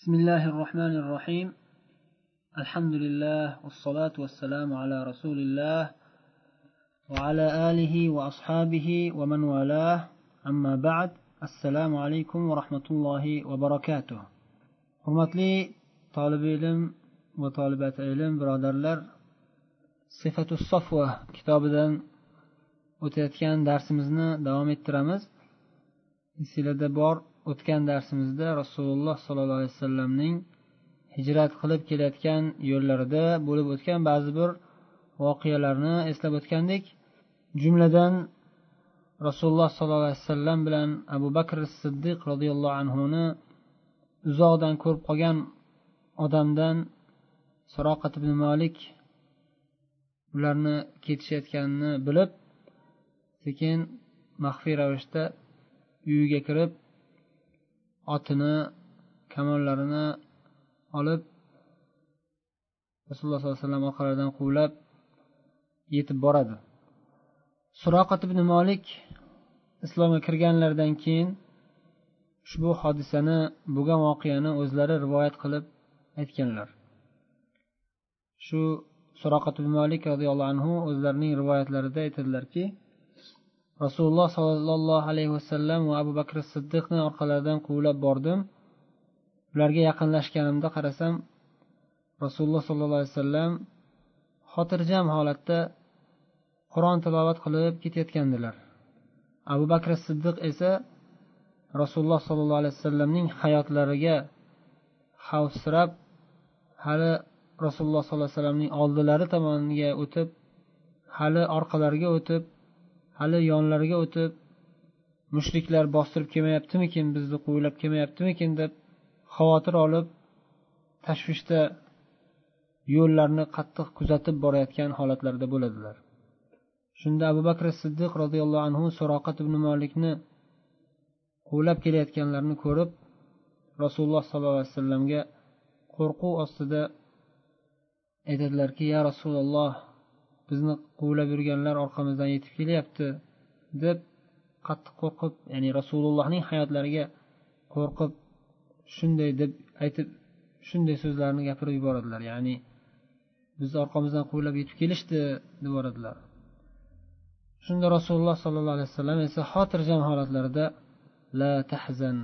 بسم الله الرحمن الرحيم الحمد لله والصلاة والسلام على رسول الله وعلى آله وأصحابه ومن والاه أما بعد السلام عليكم ورحمة الله وبركاته hurmatli tolib ilm va tolibat ilm birodarlar sifatu sofva kitobidan o'tayotgan darsimizni davom ettiramiz esinglarda bor o'tgan darsimizda rasululloh sollallohu alayhi vasallamning hijrat qilib kelayotgan yo'llarida bo'lib o'tgan ba'zi bir voqealarni eslab o'tgandik. Jumladan rasululloh sollallohu alayhi vasallam bilan abu bakr siddiq roziyallohu anhuni uzoqdan ko'rib qolgan odamdan saroqat ibn molik ularni ketishayotganini bilib sekin maxfiy ravishda uyiga kirib otini kamonlarini olib rasululloh sollallohu alayhi vasallam orqalaridan quvlab yetib boradi. Suroqat ibn molik islomga kirganlaridan keyin ushbu hodisani bo'lgan voqeani o'zlari rivoyat qilib aytganlar. Shu suroqat ibn molik roziyallohu anhu o'zlarining rivoyatlarida aytadilarki rasululloh sollallohu alayhi vasallam va abu bakr siddiqni orqalaridan quvlab bordim. Ularga yaqinlashganimda qarasam rasululloh sollallohu alayhi vasallam xotirjam holatda qur'on tilovat qilib ketayotgandilar. Abu bakr siddiq esa rasululloh sollallohu alayhi vasallamning hayotlariga xavfsirab hali rasululloh sollallohu alayhi vasallamning oldilari tomoniga o'tib hali orqalariga o'tib hali yonlariga o'tib mushriklar bostirib kelmayaptimikin bizni quvlab kelmayaptimikin deb xavotir olib tashvishda yo'llarni qattiq kuzatib borayotgan holatlarda bo'ladilar. Shunda abu bakr siddiq roziyallohu anhu suroqat ibn molikni quvlab kelayotganlarini ko'rib rasululloh sollallohu alayhi vasallamga qo'rquv ostida aytadilarki ya rasululloh bizni quvlab yurganlar orqamizdan yetib kelyapti deb qattiq qo'rqib ya'ni rasulullohning hayotlariga qo'rqib shunday deb aytib shunday so'zlarni gapirib yuboradilar. Ya'ni bizni orqamizdan quvlab yetib kelishdi deb yuboradilar. Shunda rasululloh sollallohu alayhi vasallam esa xotirjam holatlarida la tahzan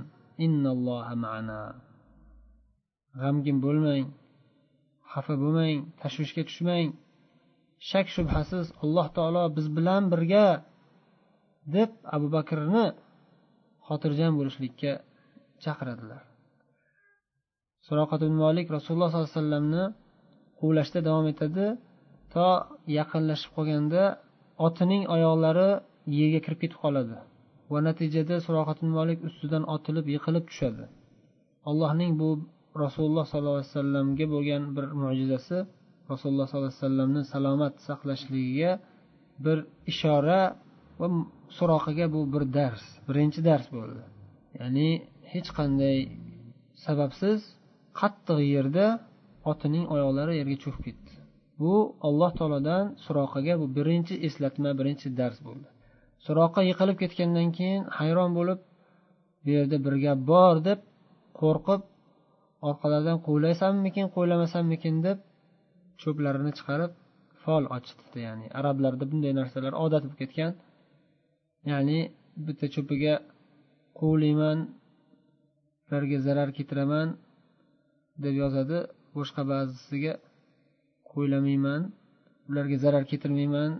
innalloha ma'ana. G'amgin bo'lmang xafa bo'lmang tashvishga tushmang shak shubhasiz alloh taolo biz bilan birga deb abu bakrni xotirjam bo'lishlikka chaqiradilar. Suroqat molik rasululloh sollallohu alayhi vasallamni quvlashda davom etadi. To yaqinlashib qolganda otining oyoqlari yerga kirib ketib qoladi va natijada suroqat molik ustidan otilib yiqilib tushadi. Allohning bu rasululloh sollallohu alayhi vasallamga bo'lgan bir mo'jizasi rasululloh sollallohu alayhi vasallamni salomat saqlashligiga bir ishora va suroqaga bu bir dars birinchi dars bo'ldi. Ya'ni hech qanday sababsiz qattiq yerda otining oyoqlari yerga cho'kib ketdi. Bu alloh taolodan suroqaga bu birinchi eslatma birinchi dars bo'ldi. Suroqa yiqilib ketgandan keyin hayron bo'lib bu yerda bir gap bor deb qo'rqib orqalaridan quvlaysanmikin quvlamasammikin deb cho'plarini chiqarib fol ochdi ya'ni arablarda bunday narsalar odat bo'lib ketgan. Ya'ni bitta cho'piga quvlayman ularga zarar keltiraman deb yozadi. Boshqa ba'zisiga qo'ylamayman ularga zarar keltirmayman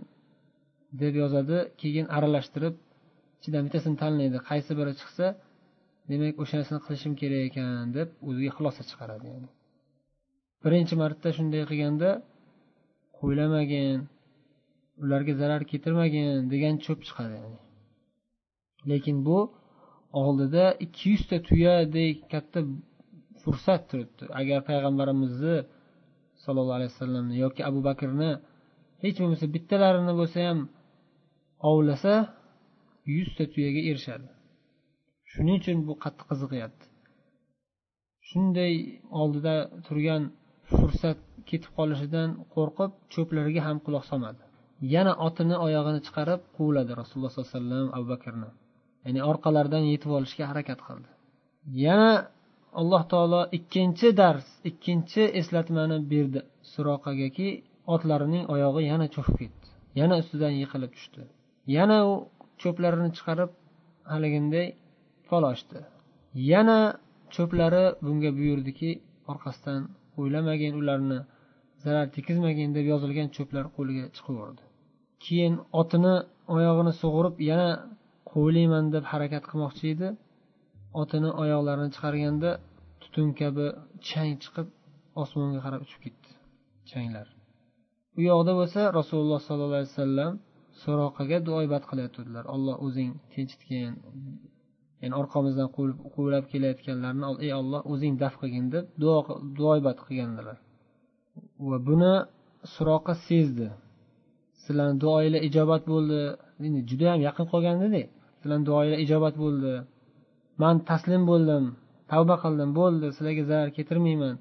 deb yozadi. Keyin aralashtirib ichidan bittasini tanlaydi. Qaysi biri chiqsa demak o'shanisini qilishim kerak ekan deb o'ziga xulosa chiqaradi yani. Birinchi marta shunday qilganda qo'ylamagin ularga zarar keltirmagin degan cho'p chiqadi yani. lekin bu oldida ikki yuzta tuyadek katta fursat turibdi. Agar payg'ambarimizni sollallohu alayhi vasallamni yoki abu bakrni hech bo'lmasa bittalarini bo'lsa ham ovlasa yuzta tuyaga erishadi shuning uchun bu qattiq qiziqyapti. Shunday oldida turgan fursat ketib qolishidan qo'rqib cho'plariga ham quloq solmadi. Yana otini oyog'ini chiqarib quvladi rasululloh sollallohu alayhi vasallam abu bakrni. Ya'ni orqalaridan yetib olishga harakat qildi. Yana alloh taolo ikkinchi dars ikkinchi eslatmani berdi suroqagaki otlarining oyog'i yana cho'kib ketdi yana ustidan yiqilib tushdi. Yana u cho'plarini chiqarib haliginday fol ochdi. Yana cho'plari bunga buyurdiki orqasidan o'ylamagin ularni zarar tekizmagin deb yozilgan cho'plar qo'liga chiqaverdi keyin otini oyog'ini sug'urib yana quvlayman deb harakat qilmoqchi edi. Otini oyoqlarini chiqarganda tutun kabi chang chiqib osmonga qarab uchib ketdi changlar. U yoqda bo'lsa rasululloh sollallohu alayhi vasallam so'roqaga duoibat qilayotgandilar. Alloh o'zing tinchitgin ya'ni orqamizdan quvlab kelayotganlarni ey olloh o'zing daf qilgin deb duo duoibat qilgandilar. Va buni suroqa sezdi. Sizlarni duoinglar ijobat bo'ldi. Endi judayam yaqin qolgandida sizlarni duoinglar ijobat bo'ldi. Man taslim bo'ldim. Tavba qildim. Bo'ldi. Sizlarga zarar keltirmayman.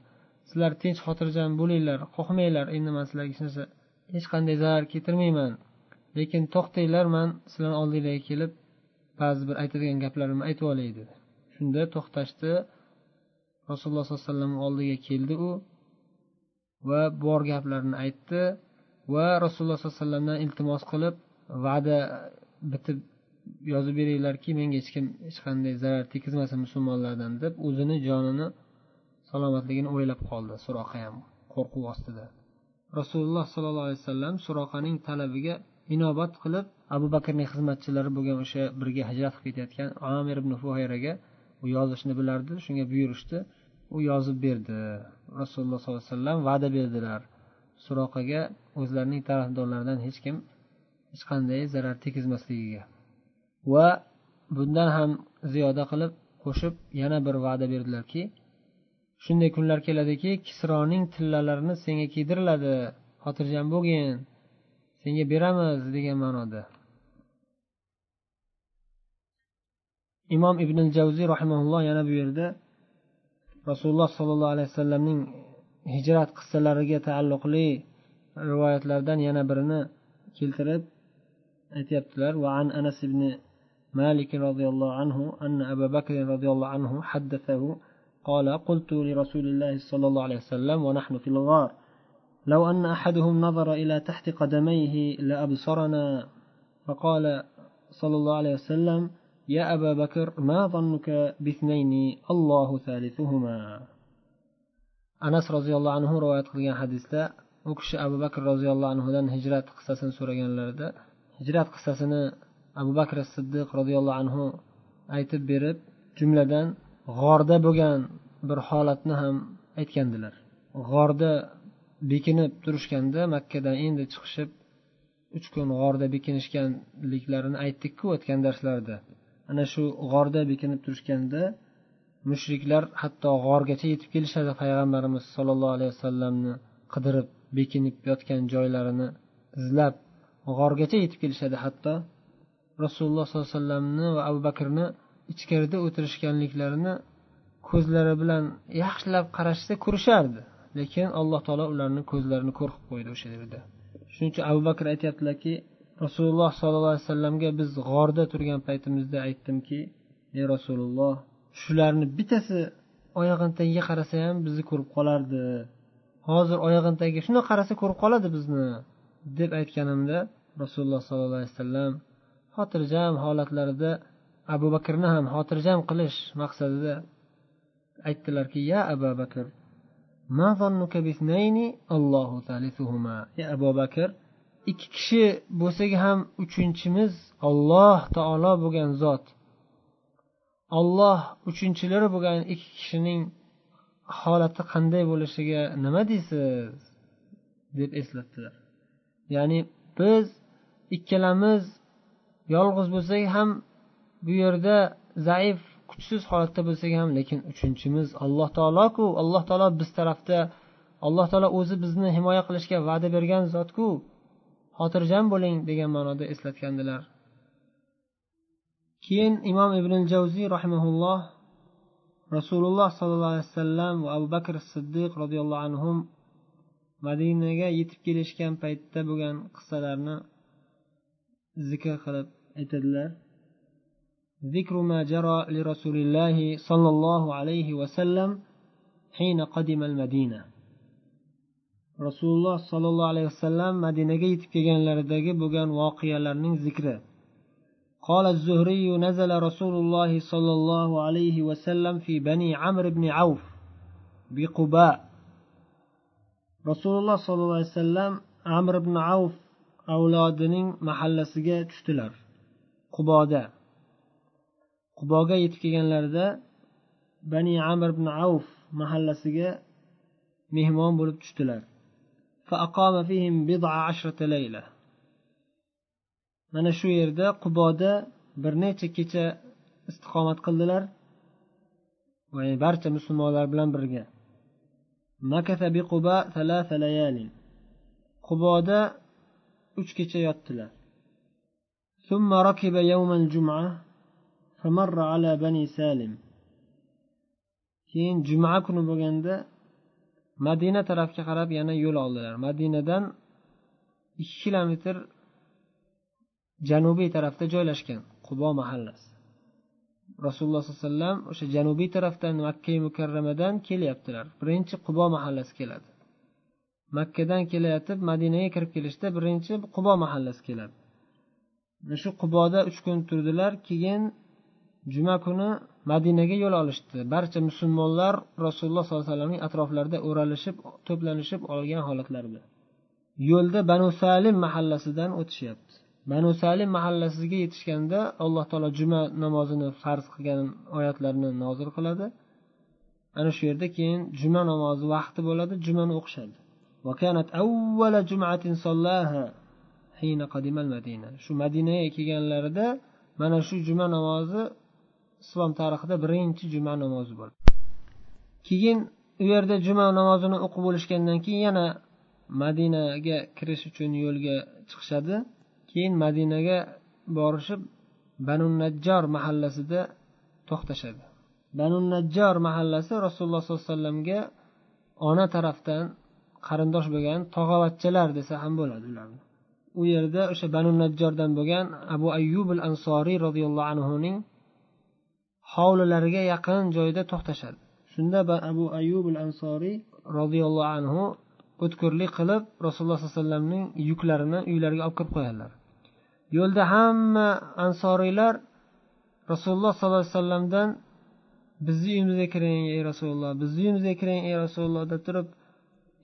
Sizlar tinch xotirjam bo'linglar. Qo'rqmanglar endi man sizlarga hech narsa hech qanday zarar keltirmayman. Lekin to'xtanglar man sizlarni oldinglarga kelib ba'zi bir aytadigan gaplarimni aytib olay dedi. Shunda to'xtashdi. Rasululloh sollallohu alayhi vasallam oldiga keldi u va bor gaplarni aytdi va rasululloh sollallohu alayhi vasallamdan iltimos qilib va'da bitib yozib beringlarki menga hech kim hech qanday zarar tekizmasin musulmonlardan deb o'zini jonini salomatligini o'ylab qoldi suroqa ham qo'rquv ostida. Rasululloh sollallohu alayhi vasallam suroqaning talabiga inobat qilib abu bakrning xizmatchilari bo'lgan o'sha birga hijrat qilib ketayotgan amir ibn fuhayraga u yozishni bilardi shunga buyurishdi. U yozib berdi. Rasululloh sollallohu alayhi vasallam va'da berdilar. Suroqaga o'zlarining tarafdorlaridan hech kim hech qanday zarar tekizmasligiga. Va bundan ham ziyoda qilib qo'shib yana bir va'da berdilarki shunday kunlar keladiki kisroning tillalarini senga kiydiriladi. Xotirjam bo'lgin. senga beramiz degan ma'noda imom ibn javziy rahimaulloh yana bu yerda rasululloh sollallohu alayhi vasallamning hijrat qissalariga taalluqli rivoyatlardan yana birini keltirib aytyaptilar وعن أنس بن مالك رضي الله عنه أن أبا بكر رضي الله عنه حدثه قال قلت لرسول الله صلى الله عليه وسلم ونحن في الغار لو أن أحدهم نظر إلى تحت قدميه لأبصرنا فقال صلى الله عليه وسلم يا أبا بكر ما ظنك باثنين الله ثالثهما anas roziyallohu anhu rivoyat qilgan hadisda u kishi abu bakr roziyallohu anhudan hijrat qissasini so'raganlarida hijrat qissasini abu bakr siddiq roziyallohu anhu aytib berib jumladan g'orda bo'lgan bir holatni ham aytgandilar g'orda bekinib turishganda makkadan endi chiqishib uch kun g'orda bekinishganliklarini aytdikku o'tgan darslarda. Ana shu g'orda bekinib turishganda mushriklar hatto g'orgacha yetib kelishadi payg'ambarimiz sollallohu alayhi vasallamni qidirib bekinib yotgan joylarini izlab g'orgacha yetib kelishadi. Hatto rasululloh sollallohu alayhi vasallamni va abu bakrni ichkarida o'tirishganliklarini ko'zlari bilan yaxshilab qarashsa ko'rishardi. Lekin alloh taolo ularni ko'zlarini ko'r qilib qo'ydi o'sha yerda. Shuning uchun abu bakr aytyaptilarki rasululloh sollallohu alayhi vasallamga biz g'orda turgan paytimizda aytdimki ey rasululloh shularni bittasi oyog'ini tagiga qarasa ham bizni ko'rib qolardi. Hozir oyog'ini tagiga shundoq qarasa ko'rib qoladi bizni deb aytganimda rasululloh sollallohu alayhi vasallam xotirjam holatlarida abu bakrni ham xotirjam qilish maqsadida aytdilarki ya abu bakr ey abu bakr ikki kishi bo'lsak ham uchinchimiz olloh taolo bo'lgan zot. Olloh uchinchilari bo'lgan ikki kishining holati qanday bo'lishiga nima deysiz? deb eslatdilar. Ya'ni biz ikkalamiz yolg'iz bo'lsak ham bu yerda zaif kuchsiz holatda bo'lsak ham lekin uchinchimiz alloh taoloku alloh taolo biz tarafda alloh taolo o'zi bizni himoya qilishga va'da bergan zotku. Xotirjam bo'ling degan ma'noda eslatgandilar. Keyin imom ibn javziy rahimaulloh rasululloh sollallohu alayhi vasallam va abu bakr siddiq roziyallohu anhu madinaga yetib kelishgan paytda bo'lgan qissalarni zikr qilib aytadilar. ذكر ما جرى لرسول الله صلى الله عليه وسلم حين قدم المدينة. رسول الله صلى الله عليه وسلم مدينة يتib kelganlaridagi bo'lgan voqealarning zikri قال الزهري نزل رسول الله صلى الله عليه وسلم في بني عمرو بن عوف بقباء. رسول الله صلى الله عليه وسلم عمر بن عوف avlodining mahallasiga tushdilar quboda quboga yetib kelganlarida bani amr ibn avf mahallasiga mehmon bo'lib tushdilar. Mana shu yerda quboda bir necha kecha istiqomat qildilar barcha musulmonlar bilan birga. Quboda uch kecha yotdilar. ala bani salim keyin juma kuni bo'lganda madina tarafga qarab yana yo'l oldilar madinadan ikki kilometr janubiy tarafda joylashgan qubo mahallasi rasululloh sollallohu alayhi vasallam o'sha janubiy tarafdan makka mukarramadan kelyaptilar birinchi qubo mahallasi keladi makkadan kelayotib madinaga kirib kelishda birinchi qubo mahallasi keladi shu quboda uch kun turdilar keyin juma kuni madinaga yo'l olishdi. Barcha musulmonlar rasululloh sollallohu alayhi vasallamning atroflarida o'ralishib to'planishib olgan holatlarida yo'lda banu salim mahallasidan o'tishyapti. Banu salim mahallasiga yetishganda alloh taolo juma namozini farz qilgan oyatlarni nozil qiladi. Ana shu yerda keyin juma namozi vaqti bo'ladi jumani o'qishadi. Shu madinaga kelganlarida mana shu juma namozi islom tarixida birinchi juma namozi bo'ldi. Keyin u yerda juma namozini o'qib bo'lishgandan keyin yana madinaga kirish uchun yo'lga chiqishadi. Keyin madinaga borishib banu najjor mahallasida to'xtashadi. Banu najjor mahallasi rasululloh sollallohu alayhi vasallamga ona tarafdan qarindosh bo'lgan tog'avachchalar desa ham bo'ladi ularni. U yerda o'sha banu najjordan bo'lgan abu ayyub al ansoriy roziyallohu anhuning hovlilariga yaqin joyda to'xtashadi. Shunda abu ayyub al ansoriy roziyallohu anhu o'tkirlik qilib rasululloh sollallohu alayhi vasallamning yuklarini uylariga olib kirib qo'yadilar. Yo'lda hamma ansoriylar rasululloh sollallohu alayhi vasallamdan bizni uyimizga kiring ey rasululloh bizni uyimizga kiring ey rasululloh deb turib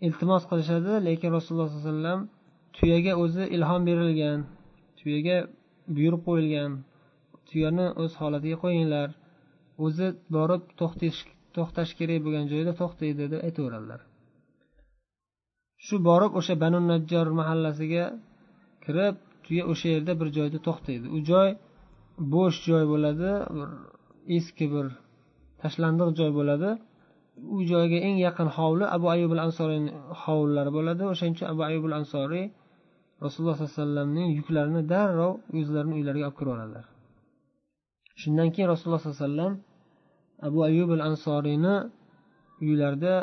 iltimos qilishadi lekin rasululloh sollallohu alayhi vasallam tuyaga o'zi ilhom berilgan tuyaga buyruq qo'yilgan tuyani o'z holatiga qo'yinglar. O'zi borib to'xtash to'xtash kerak bo'lgan joyda to'xtaydi deb aytaveradilar. Shu borib o'sha banu najjor mahallasiga kirib tuya o'sha yerda bir joyda to'xtaydi. U joy bo'sh joy bo'ladi bir eski bir tashlandiq joy bo'ladi. U joyga eng yaqin hovli abu ayub al ansoriyni hovlilari bo'ladi. O'shaning uchun abu ayub al ansoriy rasululloh sollallohu alayhi vasallamning yuklarini darrov o'zlarini uylariga olib kirib oladilar. Shundan keyin rasululloh sollallohu alayhi vasallam abu ayub al ansoriyni uylarida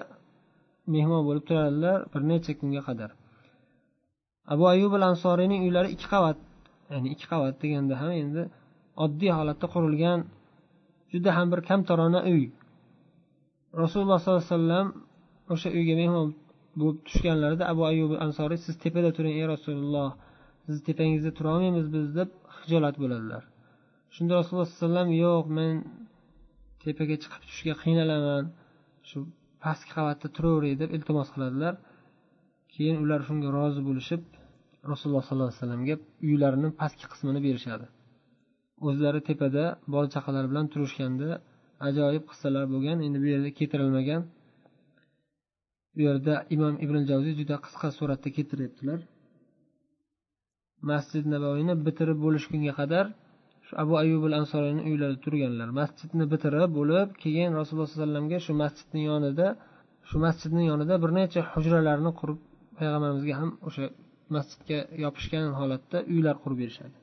mehmon bo'lib turadilar bir necha kunga qadar. Abu ayub al ansoriyning uylari ikki qavat ya'ni ikki qavat deganda ham endi oddiy holatda qurilgan juda ham bir kamtarona uy. Rasululloh sollallohu alayhi vasallam o'sha uyga mehmon bo'lib tushganlarida abu ayub ansoriy siz tepada turing ey rasululloh sizni tepangizda turolmaymiz biz deb hijolat bo'ladilar. Shunda rasululloh sallallohu alayhi vasallam yo'q men tepaga chiqib tushishga qiynalaman. Shu pastki qavatda turaveray deb iltimos qiladilar. Keyin ular shunga rozi bo'lishib rasululloh sollallohu alayhi vasallamga uylarini pastki qismini berishadi. O'zlari tepada bola chaqalar bilan turishganda ajoyib qissalar bo'lgan endi bu yerda keltirilmagan. Bu yerda imom ibn javziy juda qisqa suratda keltiryaptilar. Masjid navoiyni bitirib bo'lishgunga qadar shu abu ayub al ansoriyni uylarida turganlar. Masjidni bitirib bo'lib keyin rasululloh sollallohu alayhi vasallamga shu masjidni yonida shu masjidni yonida bir necha hujralarni qurib payg'ambarimizga ham o'sha masjidga yopishgan holatda uylar qurib berishadi.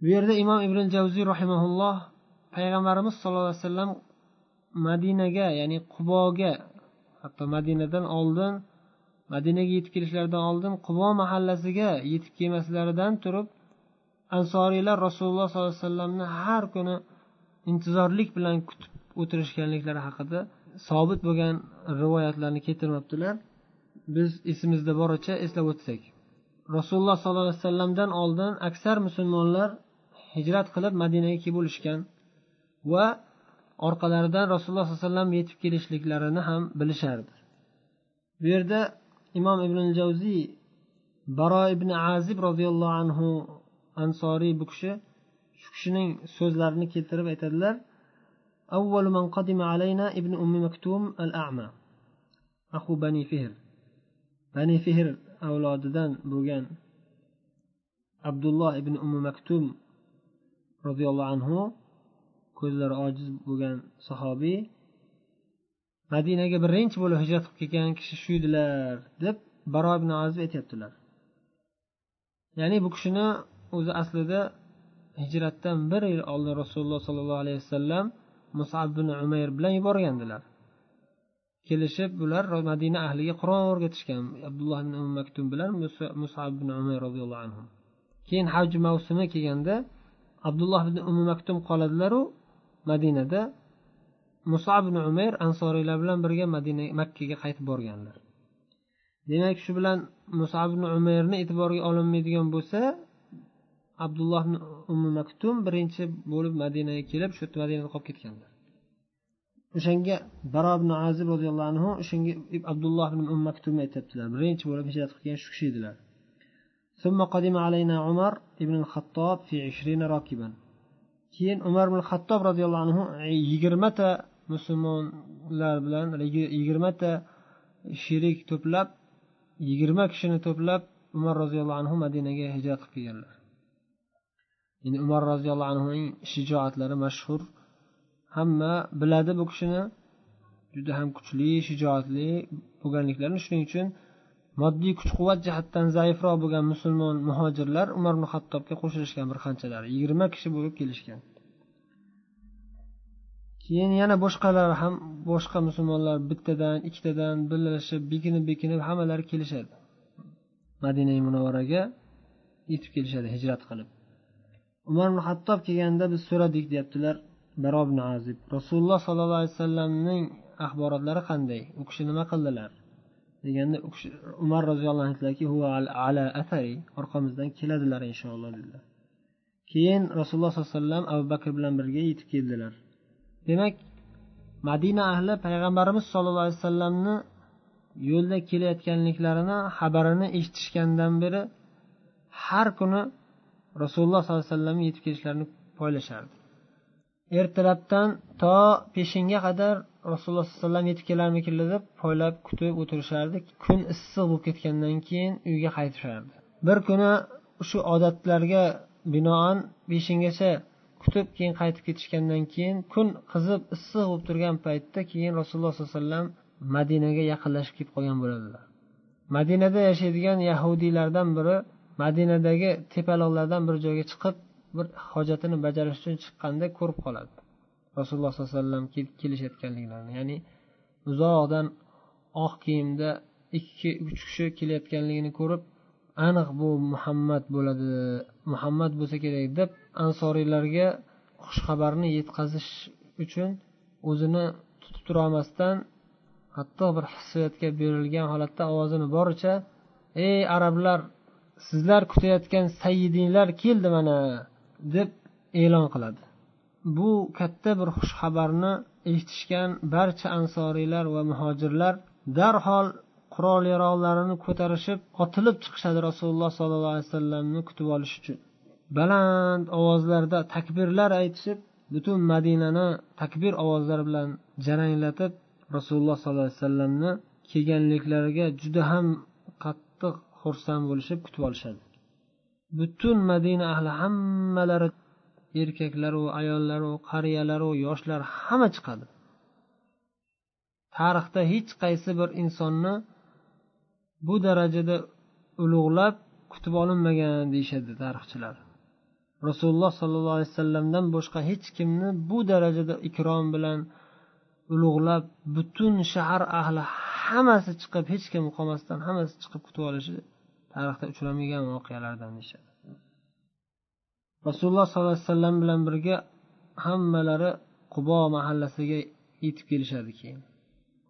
Bu yerda imom ibn javziy rahimaulloh payg'ambarimiz sallallohu alayhi vasallam madinaga ya'ni quboga hatto madinadan oldin madinaga yetib kelishlaridan oldin qubo mahallasiga yetib kelmaslaridan turib ansoriylar rasululloh sollallohu alayhi vasallamni har kuni intizorlik bilan kutib o'tirishganliklari haqida sobit bo'lgan rivoyatlarni keltirmabdilar. Biz esimizda boricha eslab o'tsak. Rasululloh sollallohu alayhi vasallamdan oldin aksar musulmonlar hijrat qilib madinaga kelib bo'lishgan va orqalaridan rasululloh sollallohu alayhi vasallam yetib kelishliklarini ham bilishardi. Bu yerda imom ibn javziy baro ibn azib roziyallohu anhu ansoriy bu kishi shu kishining so'zlarini keltirib aytadilar أول من قدم علينا ابن أم مكتوم الأعمى أخو بني فهر بني فهر أولاددان بوغان عبد الله ابن أم مكتوم رضي الله عنه ko'zlari ojiz bo'lgan sahobiy madinaga birinchi bo'lib hijrat qilib kelgan kishi shu edilar deb baro ibn azib aytyaptilar ya'ni bu kishini o'zi aslida hijratdan bir yil oldin rasululloh sollallohu alayhi vasallam musab ibn umayr bilan yuborgandilar. Kelishib bular madina ahliga qur'on o'rgatishgan. Abdulloh ibn umm maktum bilan musab ibn umayr roziyallohu anhu. Keyin haj mavsumi kelganda abdulloh ibn umi maktum qoladilaru madinada. Musob ibn umayr ansoriylar bilan birga madina makkaga qaytib borganlar. Demak shu bilan musob ibn umayrni e'tiborga olinmaydigan bo'lsa abdulloh ibn umi maktum birinchi bo'lib madinaga kelib shu yerda madinada qolib ketganlar o'shanga baro ibn azib roziyallohu anhu o'shanga abdulloh ibn um maktumni aytyaptilar birinchi bo'lib hijrat qilgan shu kishi edilar ثم قدم علينا عمر بن الخطاب في عشرين راكبا keyin umar ibn xattob roziyallohu anhu yigirmata musulmonlar bilan yigirmata sherik to'plab yigirma kishini to'plab umar roziyallohu anhu madinaga hijrat qilib kelganlar Endi umar roziyallohu anhuning shijoatlari mashhur. Hamma biladi bu kishini. Juda ham kuchli shijoatli bo'lganliklarini. Shuning uchun moddiy kuch quvvat jihatdan zaifroq bo'lgan musulmon muhojirlar umar ibn hattobga qo'shilishgan bir qanchalari yigirma kishi bo'lib kelishgan. Keyin yana boshqalar ham boshqa musulmonlar bittadan ikkitadan birlashib bekinib bekinib hammalari kelishadi. Madina munavvaraga yetib kelishadi hijrat qilib. Umar ibn hattob kelganda biz so'radik deyaptilar baro ibn azib rasululloh sollallohu alayhi vasallamning axborotlari qanday? U kishi nima qildilar? Deganda umar roziyallohu anhu aytdilarki ala athari orqamizdan keladilar inshaalloh dedilar. Keyin rasululloh sollallohu alayhi vasallam abu bakr bilan birga yetib keldilar. Demak madina ahli payg'ambarimiz sollallohu alayhi vasallamni yo'lda kelayotganliklarini xabarini eshitishgandan beri har kuni rasululloh sollallohu alayhi vasallamni yetib kelishlarini poylashardi. Ertalabdan to peshinga qadar rasululloh sollallohu alayhi vasallam yetib kelarmikinlar deb poylab kutib o'tirishardi. Kun issiq bo'lib ketgandan keyin uyga qaytishardi. Bir kuni shu odatlarga binoan peshingacha kutib keyin qaytib ketishgandan keyin kun qizib issiq bo'lib turgan paytda keyin rasululloh sollallohu alayhi vasallam madinaga yaqinlashib kelib qolgan bo'ladilar. Madinada yashaydigan yahudiylardan biri madinadagi tepaloqlardan bir joyga chiqib bir hojatini bajarish uchun chiqqanda ko'rib qoladi. Rasululloh sollallohu alayhi vasallam kelishayotganliklarini ya'ni uzoqdan oq kiyimda ikki uch kishi kelayotganligini ko'rib aniq bu muhammad bo'ladi muhammad bo'lsa kerak deb ansoriylarga xushxabarni yetkazish uchun o'zini tutib turolmasdan hatto bir hissiyotga berilgan holatda ovozini boricha ey arablar sizlar kutayotgan sayyidinglar keldi mana deb e'lon qiladi. Bu katta bir xushxabarni eshitishgan barcha ansoriylar va muhojirlar darhol qurol yarog'larini ko'tarishib otilib chiqishadi rasululloh sollallohu alayhi vasallamni kutib olish uchun. Baland ovozlarda takbirlar aytishib butun madinani takbir ovozlari bilan jaranglatib rasululloh sollallohu alayhi vasallamni kelganliklariga juda ham qattiq xursand bo'lishib kutib olishadi. Butun madina ahli hammalari erkaklaru ayollaru qariyalaru yoshlar hamma chiqadi. Tarixda hech qaysi bir insonni bu darajada ulug'lab kutib olinmagan deyishadi tarixchilar. Rasululloh sollallohu alayhi vasallamdan boshqa hech kimni bu darajada ikrom bilan ulug'lab butun shahar ahli hammasi chiqib hech kim qolmasdan hammasi chiqib kutib olishi tarixda uchramagan voqealardan deyishadi. Rasululloh sollallohu alayhi vasallam bilan birga hammalari qubo mahallasiga yetib kelishadi keyin.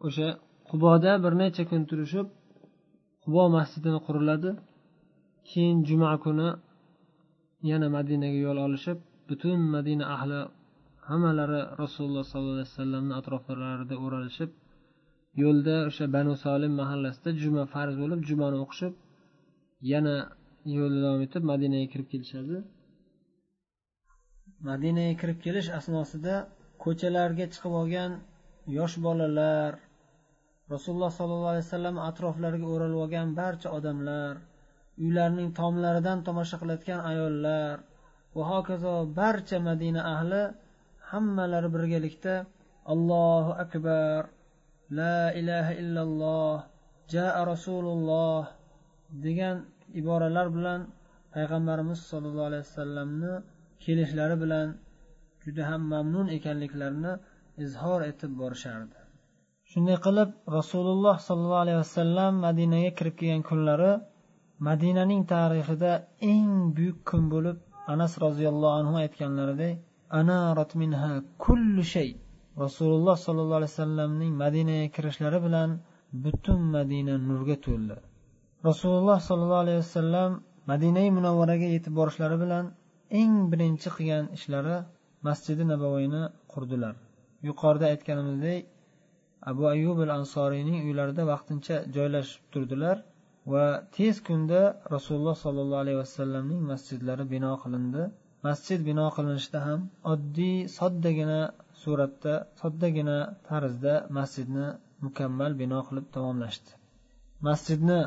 O'sha quboda bir necha kun turishib qubo masjidini quriladi. Keyin juma kuni yana madinaga yo'l olishib butun madina ahli hammalari rasululloh sollallohu alayhi vasallamni atroflarida o'ralishib yo'lda o'sha banu solim mahallasida juma farz bo'lib jumani o'qishib yana yo'lda davom etib madinaga kirib kelishadi. Madinaga kirib kelish asnosida ko'chalarga chiqib olgan yosh bolalar rasululloh sollallohu alayhi vasallam atroflariga o'ralib olgan barcha odamlar uylarning tomlaridan tomosha qilayotgan ayollar va hokazo barcha madina ahli hammalari birgalikda allohu akbar la ilaha illalloh jaa rasululloh degan iboralar bilan payg'ambarimiz sollallohu alayhi vasallamni kelishlari bilan juda ham mamnun ekanliklarini izhor etib borishardi. Shunday qilib rasululloh sollallohu alayhi vasallam madinaga kirib kelgan kunlari madinaning tarixida eng buyuk kun bo'lib anas roziyallohu anhu aytganlaridek anarat minha kullu shay. Rasululloh sollallohu alayhi vasallamning madinaga kirishlari bilan butun madina nurga to'ldi. Rasululloh sollallohu alayhi vasallam madinai munavvaraga yetib borishlari bilan eng birinchi qilgan ishlari masjidi nabaviyni qurdilar. Yuqorida aytganimizdek abu ayub al ansoriyning uylarida vaqtincha joylashib turdilar va tez kunda rasululloh sollallohu alayhi vasallamning masjidlari bino qilindi. Masjid bino qilinishida ham oddiy soddagina suratda soddagina tarzda masjidni mukammal bino qilib tamomlashdi. Masjidni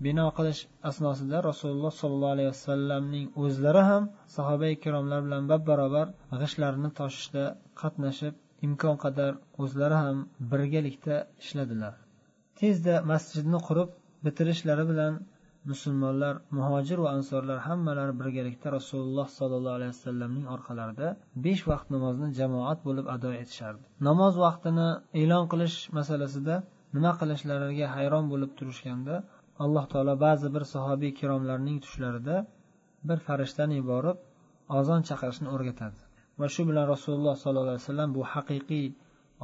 bino qilish asnosida rasululloh sollallohu alayhi vasallamning o'zlari ham sahoba ikromlar bilan bab barobar g'ishtlarni toshishda qatnashib imkon qadar o'zlari ham birgalikda ishladilar. Tezda masjidni qurib bitirishlari bilan musulmonlar muhojir va ansorlar hammalari birgalikda rasululloh sollallohu alayhi vasallamning orqalarida besh vaqt namozni jamoat bo'lib ado etishardi. Namoz vaqtini e'lon qilish masalasida nima qilishlariga hayron bo'lib turishganda alloh taolo ba'zi bir sahobiy kiromlarning tushlarida bir farishtani yuborib ozon chaqirishni o'rgatadi. Va shu bilan rasululloh sollallohu alayhi vasallam bu haqiqiy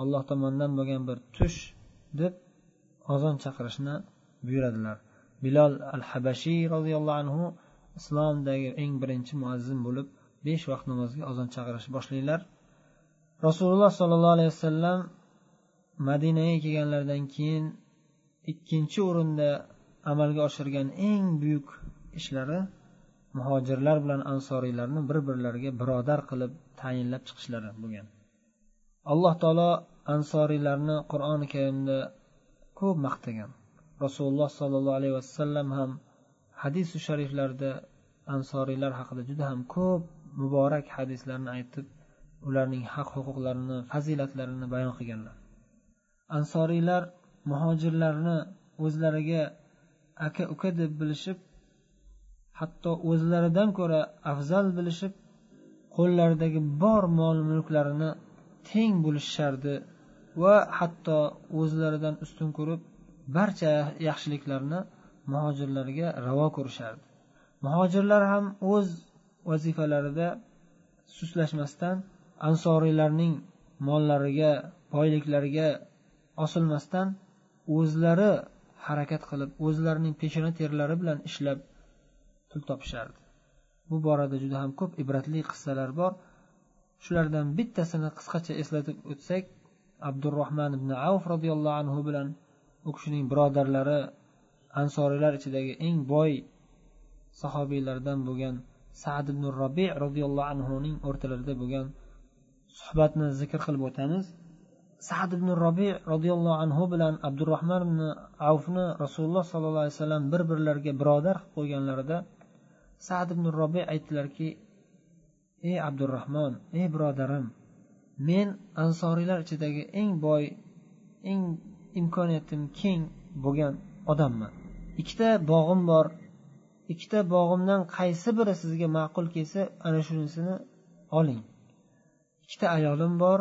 olloh tomonidan bo'lgan bir tush deb ozon chaqirishni buyuradilar. Bilol al habashiy roziyallohu anhu islomdagi eng birinchi muazzin bo'lib besh vaqt namozga ozon chaqirishni boshlaydilar. Rasululloh sollallohu alayhi vasallam madinaga kelganlaridan keyin ikkinchi o'rinda amalga oshirgan eng buyuk ishlari muhojirlar bilan ansoriylarni bir birlariga birodar qilib tayinlab chiqishlari bo'lgan. Alloh taolo ansoriylarni qur'oni karimda ko'p maqtagan. Rasululloh sollallohu alayhi vasallam ham hadisi shariflarda ansoriylar haqida juda ham ko'p muborak hadislarni aytib ularning haq huquqlarini fazilatlarini bayon qilganlar. Ansoriylar muhojirlarni o'zlariga aka uka deb bilishib hatto o'zlaridan ko'ra afzal bilishib qo'llaridagi bor mol mulklarini teng bo'lishishardi va hatto o'zlaridan ustun ko'rib barcha yaxshiliklarni muhojirlarga ravo ko'rishardi. Muhojirlar ham o'z vazifalarida suslashmasdan ansoriylarning mollariga boyliklariga osilmasdan o'zlari harakat qilib o'zlarining peshona terlari bilan ishlab pul topishardi. Bu borada juda ham ko'p ibratli qissalar bor. Shulardan bittasini qisqacha eslatib o'tsak abdurahmon ibn avf roziyallohu anhu bilan u kishining birodarlari ansoriylar ichidagi eng boy sahobiylardan bo'lgan sad ibn robi roziyallohu anhuning o'rtalarida bo'lgan suhbatni zikr qilib o'tamiz. Sad ibn robi roziyallohu anhu bilan abdurahmon ibn avfni rasululloh sollallohu alayhi vasallam bir birlariga birodar qilib qo'yganlarida sad ibn robi aytdilarki ey abdurahmon ey birodarim men ansoriylar ichidagi eng boy eng imkoniyatim keng bo'lgan odamman. Ikkita bog'im bor. Ikkita bog'imdan qaysi biri sizga ma'qul kelsa ana shunisini oling. Ikkita ayolim bor.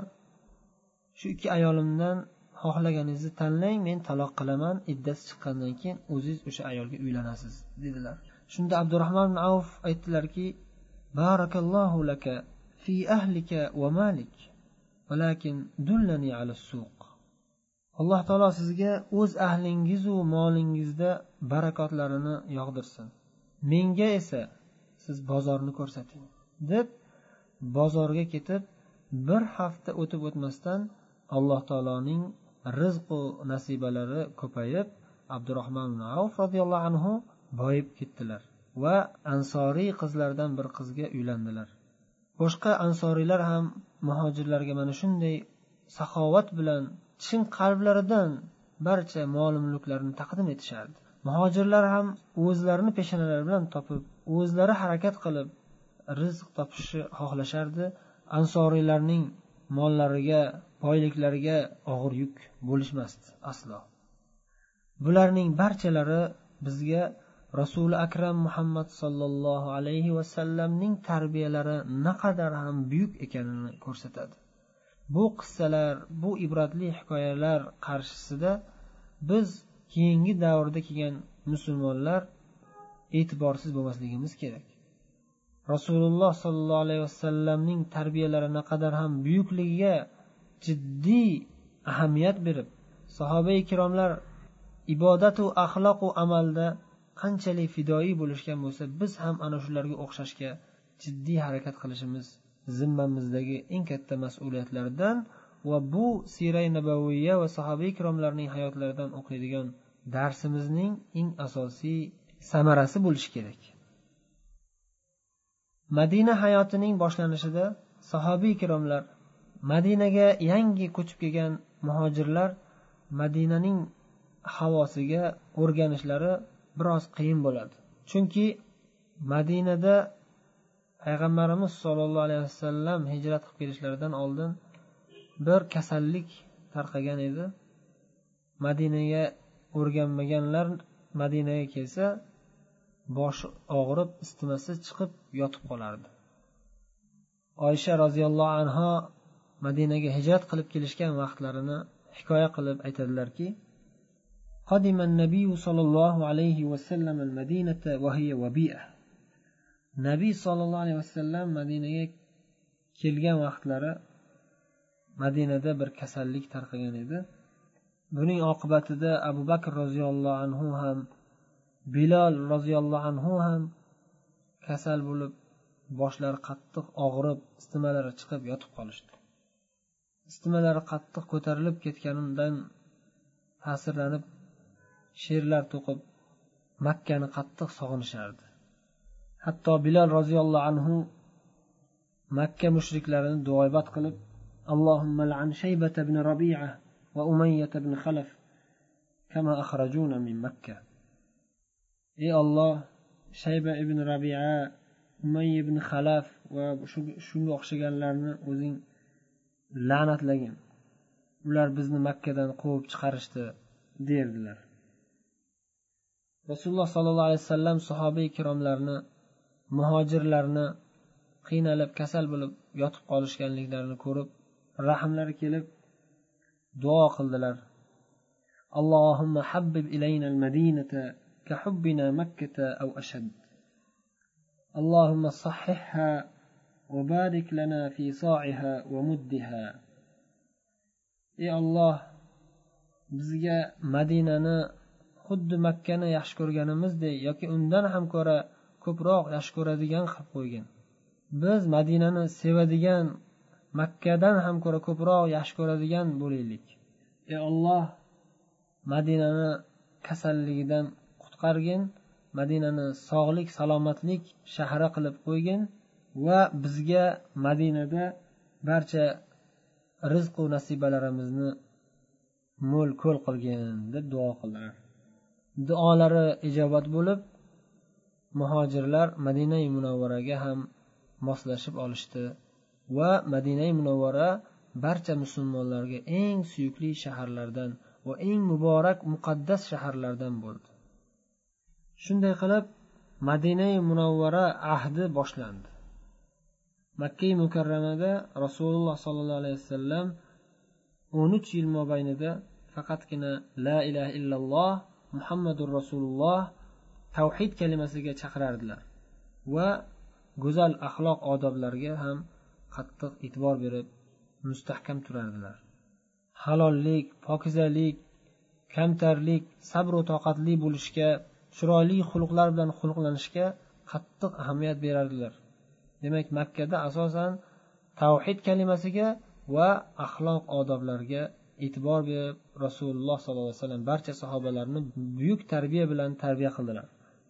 shu ikki ayolimdan xohlaganingizni tanlang men taloq qilaman iddasi chiqqandan keyin o'zingiz o'sha ayolga uylanasiz dedilar. Shunda abdurahmon ibn avf aytdilarki barakallohu laka fi ahlika va malik valakin dullani ala suq. Alloh taolo sizga o'z ahlingizu molingizda barakotlarini yog'dirsin. Menga esa siz bozorni ko'rsating deb bozorga ketib bir hafta o'tib o'tmasdan alloh taoloning rizqu nasibalari ko'payib abdurahmon avf roziyallohu anhu boyib ketdilar va ansoriy qizlardan bir qizga uylandilar. Boshqa ansoriylar ham muhojirlarga mana shunday saxovat bilan chin qalblaridan barcha mol mulklarini taqdim etishardi. Muhojirlar ham o'zlarini peshonalari bilan topib o'zlari harakat qilib rizq topishni xohlashardi. Ansoriylarning mollariga boyliklariga og'ir yuk bo'lishmasdi aslo. Bularning barchalari bizga rasuli akram muhammad sollallohu alayhi vasallamning tarbiyalari naqadar ham buyuk ekanini ko'rsatadi. Bu qissalar bu ibratli hikoyalar qarshisida biz keyingi davrda kelgan musulmonlar e'tiborsiz bo'lmasligimiz kerak. Rasululloh sollallohu alayhi vasallamning tarbiyalari naqadar ham buyukligiga jiddiy ahamiyat berib sahoba ikromlar ibodatu axloqu amalda qanchalik fidoyi bo'lishgan bo'lsa biz ham ana shularga o'xshashga jiddiy harakat qilishimiz zimmamizdagi eng katta mas'uliyatlardan va bu siray nabaviya va sahoba ikromlarning hayotlaridan o'qiydigan darsimizning eng asosiy samarasi bo'lishi kerak. Madina hayotining boshlanishida sahobiy ikromlar madinaga yangi ko'chib kelgan muhojirlar madinaning havosiga o'rganishlari biroz qiyin bo'ladi. Chunki madinada payg'ambarimiz sollallohu alayhi vasallam hijrat qilib kelishlaridan oldin bir kasallik tarqagan edi. Madinaga o'rganmaganlar madinaga kelsa boshi og'rib isitmasi chiqib yotib qolardi. Oysha roziyallohu anho madinaga hijrat qilib kelishgan vaqtlarini hikoya qilib aytadilarki قدم النبي صلى الله عليه وسلم المدينة وهي وبيئة nabiy sollallohu alayhi vasallam madinaga kelgan vaqtlari madinada bir kasallik tarqagan edi buning oqibatida abu bakr roziyallohu anhu ham bilol roziyallohu anhu ham kasal bo'lib boshlari qattiq og'rib istimalari chiqib yotib qolishdi istimalari qattiq ko'tarilib ketganidan ta'sirlanib she'rlar to'qib makkani qattiq sog'inishardi hatto bilol roziyallohu anhu makka mushriklarini duoibat qilib اللهم لعن شيبة بن ربيعة وأمية بن خلف كما أخرجونا من مكة ey olloh shayba ibn rabia umay ibn xalaf va shunga o'xshaganlarni o'zing la'natlagin ular bizni makkadan quvib chiqarishdi derdilar rasululloh sollallohu alayhi vasallam sahoba ikromlarni muhojirlarni qiynalib kasal bo'lib yotib qolishganliklarini ko'rib rahmlari kelib duo qildilar اللهم حبب إلينا المدينة كحبنا مكة أو أشد اللهم صححها وبارك لنا في صاعها ومدها ey olloh bizga madinani xuddi makkani yaxshi ko'rganimizdek yoki undan ham ko'ra ko'proq yaxshi ko'radigan qilib qo'ygin biz madinani sevadigan makkadan ham ko'ra ko'proq yaxshi ko'radigan bo'laylik ey olloh madinani kasalligidan qutqargin madinani sog'lik salomatlik shahri qilib qo'ygin Va bizga madinada barcha rizqu nasibalarimizni mo'l ko'l qilgin deb duo qildilar. Duolari ijobat bo'lib muhojirlar madinai munavvaraga ham moslashib olishdi va madinai munavvara barcha musulmonlarga eng suyukli shaharlardan va eng muborak muqaddas shaharlardan bo'ldi. Shunday qilib madinai munavvara ahdi boshlandi. Makkai mukarramada rasululloh sollallohu alayhi vasallam o'n uch yil mobaynida faqatgina la ilaha illalloh muhammadur rasululloh tavhid kalimasiga chaqirardilar va go'zal axloq odoblarga ham qattiq e'tibor berib mustahkam turardilar. Halollik pokizalik kamtarlik sabru toqatli bo'lishga chiroyli xulqlar bilan xulqlanishga qattiq ahamiyat berardilar. Demak makkada asosan tavhid kalimasiga va axloq odoblarga e'tibor berib rasululloh sollallohu alayhi vasallam barcha sahobalarni buyuk tarbiya bilan tarbiya qildilar.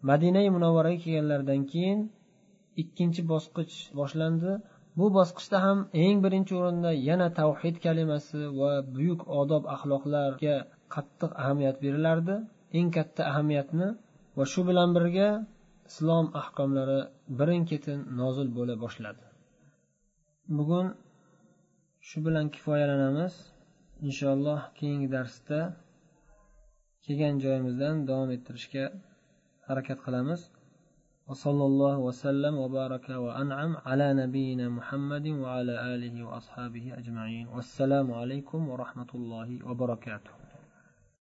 Madinai munavvaraga kelganlaridan keyin ikkinchi bosqich boshlandi. Bu bosqichda ham eng birinchi o'rinda yana tavhid kalimasi va buyuk odob axloqlarga qattiq ahamiyat berilardi. Eng katta ahamiyatni va shu bilan birga islom ahkomlari birin ketin nozil bo'la boshladi bugun shu bilan kifoyalanamiz inshaalloh keyingi darsda kelgan joyimizdan davom ettirishga harakat qilamiz وصلى الله وسلم وبارك وأنعم على نبينا محمد وعلى آله وأصحابه أجمعين والسلام عليكم ورحمة الله وبركاته